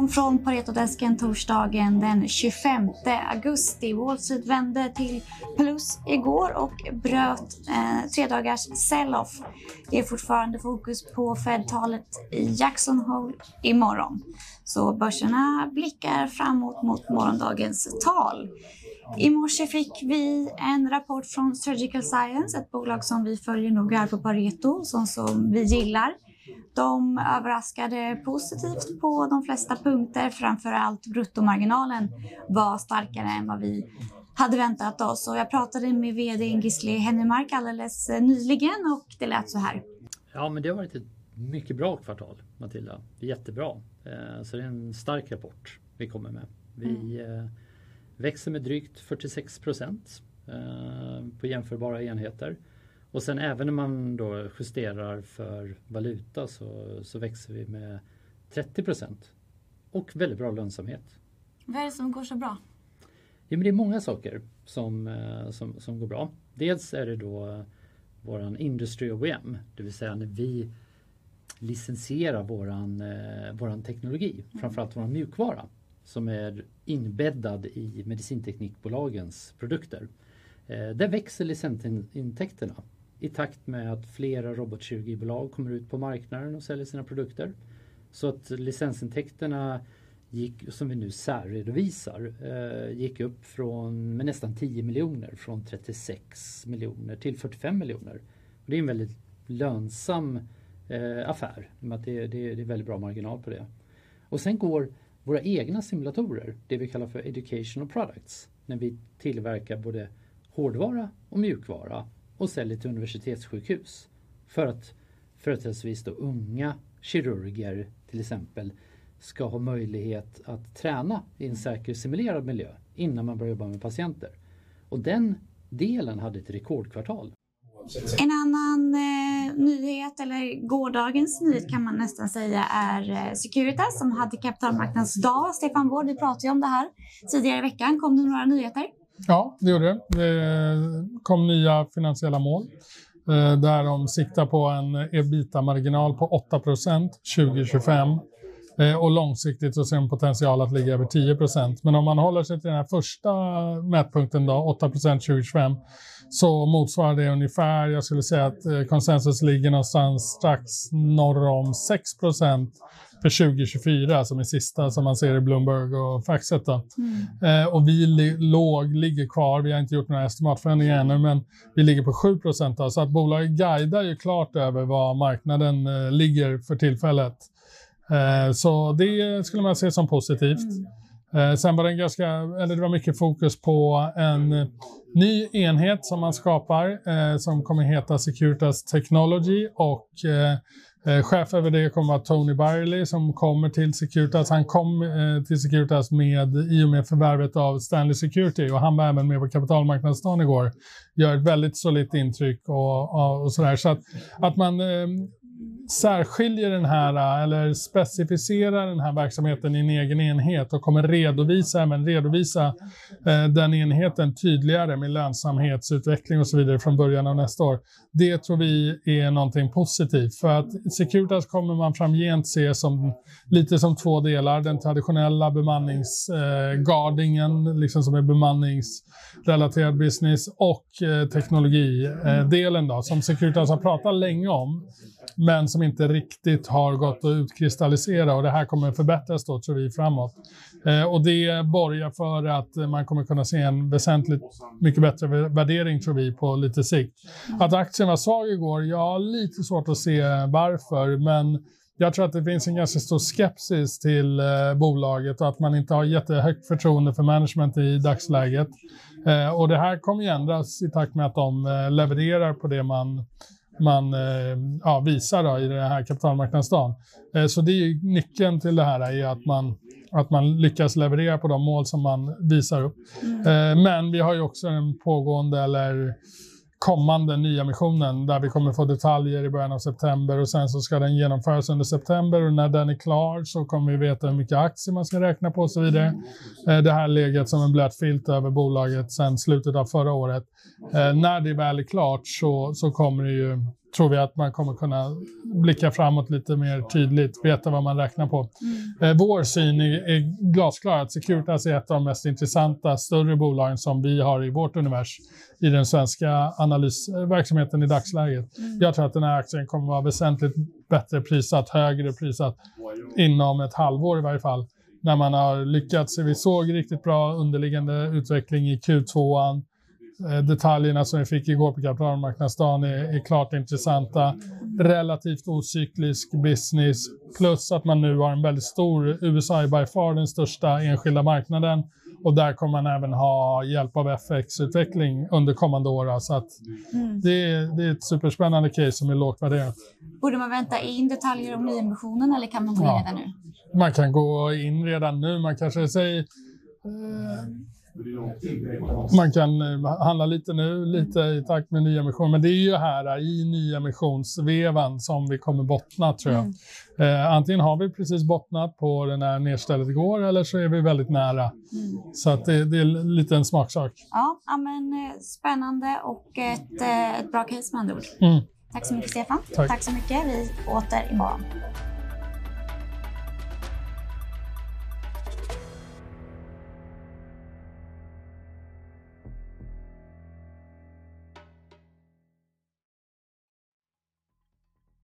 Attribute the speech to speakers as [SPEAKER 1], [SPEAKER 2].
[SPEAKER 1] morgon från Paretodesken torsdagen den 25 augusti. Wall Street vände till plus igår och bröt eh, tre dagars sell-off. Det är fortfarande fokus på Fed-talet i Jackson Hole imorgon. Så börserna blickar framåt mot morgondagens tal. I morse fick vi en rapport från Surgical Science, ett bolag som vi följer noga här på Pareto, som, som vi gillar. De överraskade positivt på de flesta punkter, framför allt bruttomarginalen var starkare än vad vi hade väntat oss. Och jag pratade med vd Gisli Hennemark alldeles nyligen och det lät så här.
[SPEAKER 2] Ja, men det har varit ett mycket bra kvartal, Matilda. Jättebra. Eh, så det är en stark rapport vi kommer med. Vi mm. Eh, växer med drygt 46 procent eh, på jämförbara enheter. Och sen även när man då justerar för valuta så, så växer vi med 30 procent. Och väldigt bra lönsamhet.
[SPEAKER 1] Vad är det som går så bra?
[SPEAKER 2] Ja, men det är många saker som, eh, som, som går bra. Dels är det då våran Industry OEM, det vill säga när vi licensierar våran, eh, våran teknologi, mm. framförallt våran mjukvara som är inbäddad i medicinteknikbolagens produkter. Eh, där växer licensintäkterna i takt med att flera robotkirurgibolag kommer ut på marknaden och säljer sina produkter. Så att licensintäkterna gick, som vi nu särredovisar, eh, gick upp från med nästan 10 miljoner från 36 miljoner till 45 miljoner. Och det är en väldigt lönsam eh, affär att det, det, det är väldigt bra marginal på det. Och sen går våra egna simulatorer, det vi kallar för educational products, när vi tillverkar både hårdvara och mjukvara och säljer till universitetssjukhus. För att företrädesvis då unga kirurger till exempel ska ha möjlighet att träna i en säker simulerad miljö innan man börjar jobba med patienter. Och den delen hade ett rekordkvartal.
[SPEAKER 1] En annan eh, nyhet, eller gårdagens nyhet kan man nästan säga, är eh, Securitas som hade kapitalmarknadsdag. Stefan Wård, vi pratade ju om det här tidigare i veckan. Kom det några nyheter?
[SPEAKER 3] Ja, det gjorde det. Det kom nya finansiella mål eh, där de siktar på en ebita-marginal på 8 2025 och långsiktigt så ser de potential att ligga över 10% Men om man håller sig till den här första mätpunkten, då, 8% 2025, så motsvarar det ungefär, jag skulle säga att eh, konsensus ligger någonstans strax norr om 6% för 2024 som är sista som man ser i Bloomberg och Factset. Mm. Eh, och vi li låg, ligger kvar, vi har inte gjort några estimatförändringar ännu, men vi ligger på 7 då, så att bolaget guidar ju klart över vad marknaden eh, ligger för tillfället. Eh, så det skulle man se som positivt. Mm. Eh, sen var det, en ganska, eller det var mycket fokus på en ny enhet som man skapar eh, som kommer heta Securitas Technology och chef över det kommer att vara Tony Byerley som kommer till Securitas. Han kom till Securitas med, i och med förvärvet av Stanley Security och han var även med på kapitalmarknadsdagen igår. Gör ett väldigt solitt intryck och, och, och sådär. Så att, att man särskiljer den här eller specificerar den här verksamheten i en egen enhet och kommer redovisa, men redovisa eh, den enheten tydligare med lönsamhetsutveckling och så vidare från början av nästa år. Det tror vi är någonting positivt för att Securitas kommer man framgent se som lite som två delar. Den traditionella bemanningsgardingen, eh, liksom som är bemanningsrelaterad business och eh, teknologidelen då, som Securitas har pratat länge om men som inte riktigt har gått att utkristallisera och det här kommer förbättras då tror vi framåt. Eh, och det borgar för att man kommer kunna se en väsentligt mycket bättre värdering tror vi på lite sikt. Att aktien var svag igår, ja lite svårt att se varför, men jag tror att det finns en ganska stor skepsis till eh, bolaget och att man inte har jättehögt förtroende för management i dagsläget. Eh, och det här kommer ju ändras i takt med att de eh, levererar på det man man eh, ja, visar då, i den här kapitalmarknadsdagen. Eh, så det är nyckeln till det här är att man, att man lyckas leverera på de mål som man visar upp. Mm. Eh, men vi har ju också en pågående eller kommande nyemissionen där vi kommer få detaljer i början av september och sen så ska den genomföras under september och när den är klar så kommer vi veta hur mycket aktier man ska räkna på och så vidare. Eh, det här legat som en blöt filt över bolaget sedan slutet av förra året. Eh, när det väl är klart så, så kommer det ju tror vi att man kommer kunna blicka framåt lite mer tydligt, veta vad man räknar på.
[SPEAKER 1] Mm.
[SPEAKER 3] Eh, vår syn är, är glasklar, att Securitas är ett av de mest intressanta större bolagen som vi har i vårt univers i den svenska analysverksamheten i dagsläget.
[SPEAKER 1] Mm.
[SPEAKER 3] Jag tror att den här aktien kommer vara väsentligt bättre prissatt, högre prissatt inom ett halvår i varje fall. När man har lyckats. Vi såg riktigt bra underliggande utveckling i Q2. Eh, Detaljerna som vi fick igår på kapitalmarknadsdagen är, är klart intressanta. Relativt ocyklisk business plus att man nu har en väldigt stor, USA är by far den största enskilda marknaden och där kommer man även ha hjälp av FX-utveckling under kommande år. Så att
[SPEAKER 1] Mm.
[SPEAKER 3] det, är, det är ett superspännande case som är lågt värderat.
[SPEAKER 1] Borde man vänta in detaljer om nyemissionen eller kan man gå in
[SPEAKER 3] Ja.
[SPEAKER 1] redan nu?
[SPEAKER 3] Man kan gå in redan nu, man kanske säger eh, man kan eh, handla lite nu, lite i takt med nyemission. Men det är ju här eh, i nyemissionsvevan som vi kommer bottna tror jag. Eh, antingen har vi precis bottnat på den här nedstället igår eller så är vi väldigt nära.
[SPEAKER 1] Mm.
[SPEAKER 3] Så att det, det är lite en smaksak.
[SPEAKER 1] Ja, men, eh, spännande och ett, ett bra case med andra ord.
[SPEAKER 3] Mm.
[SPEAKER 1] Tack så mycket Stefan.
[SPEAKER 3] Tack.
[SPEAKER 1] så mycket. Vi åter imorgon.